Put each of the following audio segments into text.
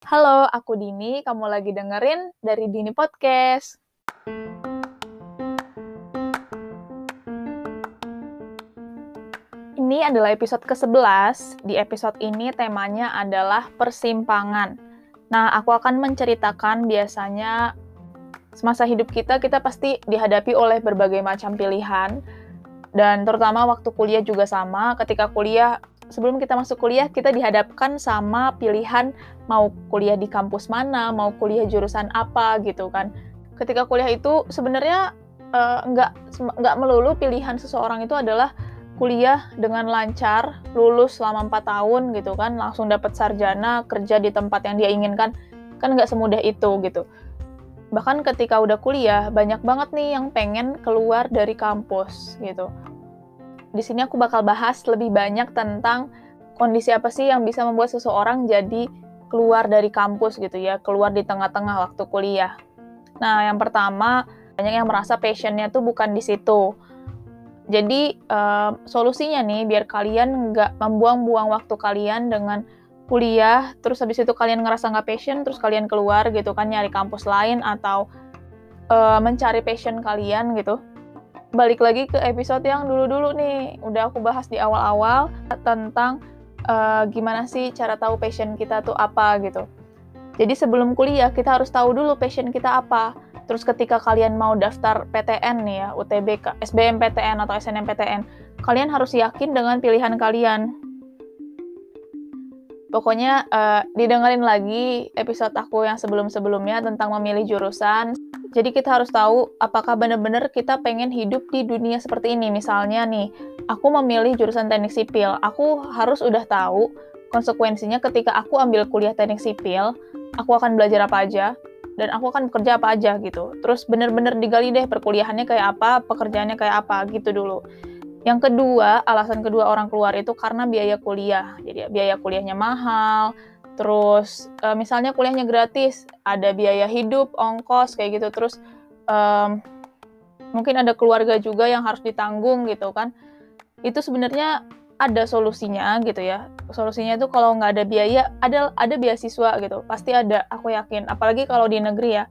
Halo, aku Dini. Kamu lagi dengerin dari Dini Podcast. Ini adalah episode ke-11. Di episode ini temanya adalah persimpangan. Nah, aku akan menceritakan biasanya semasa hidup kita, kita pasti dihadapi oleh berbagai macam pilihan. Dan terutama waktu kuliah juga sama. Ketika kuliah, sebelum kita masuk kuliah kita dihadapkan sama pilihan mau kuliah di kampus mana, mau kuliah jurusan apa gitu kan. Ketika kuliah itu sebenarnya uh, nggak nggak melulu pilihan seseorang itu adalah kuliah dengan lancar, lulus selama 4 tahun gitu kan, langsung dapat sarjana, kerja di tempat yang dia inginkan, kan nggak semudah itu gitu. Bahkan ketika udah kuliah, banyak banget nih yang pengen keluar dari kampus gitu di sini aku bakal bahas lebih banyak tentang kondisi apa sih yang bisa membuat seseorang jadi keluar dari kampus gitu ya, keluar di tengah-tengah waktu kuliah. Nah, yang pertama, banyak yang merasa passionnya tuh bukan di situ. Jadi, uh, solusinya nih, biar kalian nggak membuang-buang waktu kalian dengan kuliah, terus habis itu kalian ngerasa nggak passion, terus kalian keluar gitu kan, nyari kampus lain, atau uh, mencari passion kalian gitu balik lagi ke episode yang dulu-dulu nih. Udah aku bahas di awal-awal tentang uh, gimana sih cara tahu passion kita tuh apa gitu. Jadi sebelum kuliah kita harus tahu dulu passion kita apa. Terus ketika kalian mau daftar PTN nih ya, UTBK, SBMPTN atau SNMPTN, kalian harus yakin dengan pilihan kalian. Pokoknya uh, didengerin lagi episode aku yang sebelum-sebelumnya tentang memilih jurusan. Jadi kita harus tahu apakah benar-benar kita pengen hidup di dunia seperti ini. Misalnya nih, aku memilih jurusan teknik sipil, aku harus udah tahu konsekuensinya ketika aku ambil kuliah teknik sipil, aku akan belajar apa aja, dan aku akan bekerja apa aja gitu. Terus bener-bener digali deh perkuliahannya kayak apa, pekerjaannya kayak apa gitu dulu. Yang kedua, alasan kedua orang keluar itu karena biaya kuliah. Jadi biaya kuliahnya mahal, terus uh, misalnya kuliahnya gratis ada biaya hidup ongkos kayak gitu. Terus um, mungkin ada keluarga juga yang harus ditanggung gitu kan. Itu sebenarnya ada solusinya gitu ya. Solusinya itu kalau nggak ada biaya ada ada beasiswa gitu. Pasti ada aku yakin. Apalagi kalau di negeri ya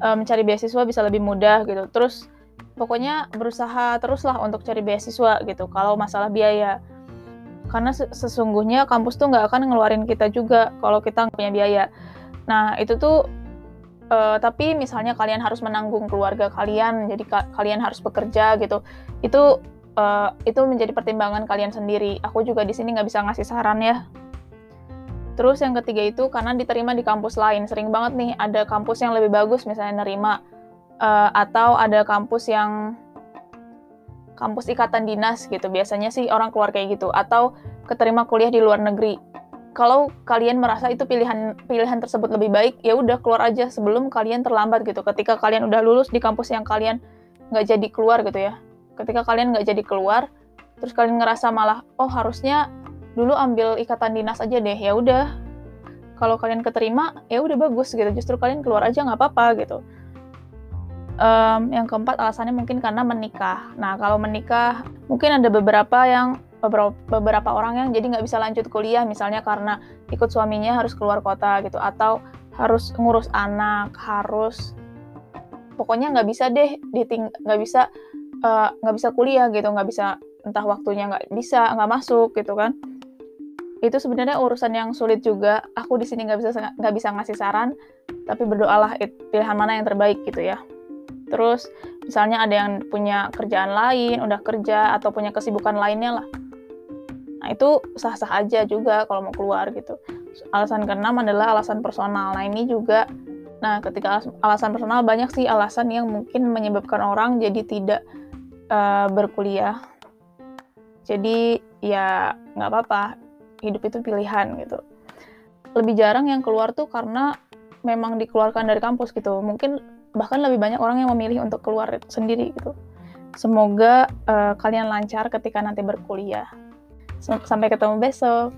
mencari beasiswa bisa lebih mudah gitu. Terus pokoknya berusaha teruslah untuk cari beasiswa gitu. Kalau masalah biaya karena sesungguhnya kampus tuh nggak akan ngeluarin kita juga kalau kita nggak punya biaya. Nah itu tuh uh, tapi misalnya kalian harus menanggung keluarga kalian, jadi ka kalian harus bekerja gitu, itu uh, itu menjadi pertimbangan kalian sendiri. Aku juga di sini nggak bisa ngasih saran ya. Terus yang ketiga itu karena diterima di kampus lain, sering banget nih ada kampus yang lebih bagus misalnya nerima uh, atau ada kampus yang kampus ikatan dinas gitu. Biasanya sih orang keluar kayak gitu atau keterima kuliah di luar negeri. Kalau kalian merasa itu pilihan pilihan tersebut lebih baik, ya udah keluar aja sebelum kalian terlambat gitu. Ketika kalian udah lulus di kampus yang kalian nggak jadi keluar gitu ya. Ketika kalian nggak jadi keluar, terus kalian ngerasa malah, oh harusnya dulu ambil ikatan dinas aja deh. Ya udah, kalau kalian keterima, ya udah bagus gitu. Justru kalian keluar aja nggak apa-apa gitu um, yang keempat alasannya mungkin karena menikah. Nah kalau menikah mungkin ada beberapa yang beberapa, orang yang jadi nggak bisa lanjut kuliah misalnya karena ikut suaminya harus keluar kota gitu atau harus ngurus anak harus pokoknya nggak bisa deh diting nggak bisa eh, nggak uh, bisa kuliah gitu nggak bisa entah waktunya nggak bisa nggak masuk gitu kan. Itu sebenarnya urusan yang sulit juga. Aku di sini nggak bisa nggak bisa ngasih saran tapi berdoalah pilihan mana yang terbaik gitu ya Terus misalnya ada yang punya kerjaan lain, udah kerja atau punya kesibukan lainnya lah. Nah itu sah-sah aja juga kalau mau keluar gitu. Alasan keenam adalah alasan personal. Nah ini juga, nah ketika alasan personal banyak sih alasan yang mungkin menyebabkan orang jadi tidak uh, berkuliah. Jadi ya nggak apa-apa, hidup itu pilihan gitu. Lebih jarang yang keluar tuh karena memang dikeluarkan dari kampus gitu. Mungkin bahkan lebih banyak orang yang memilih untuk keluar sendiri gitu. Semoga uh, kalian lancar ketika nanti berkuliah. Sampai ketemu besok.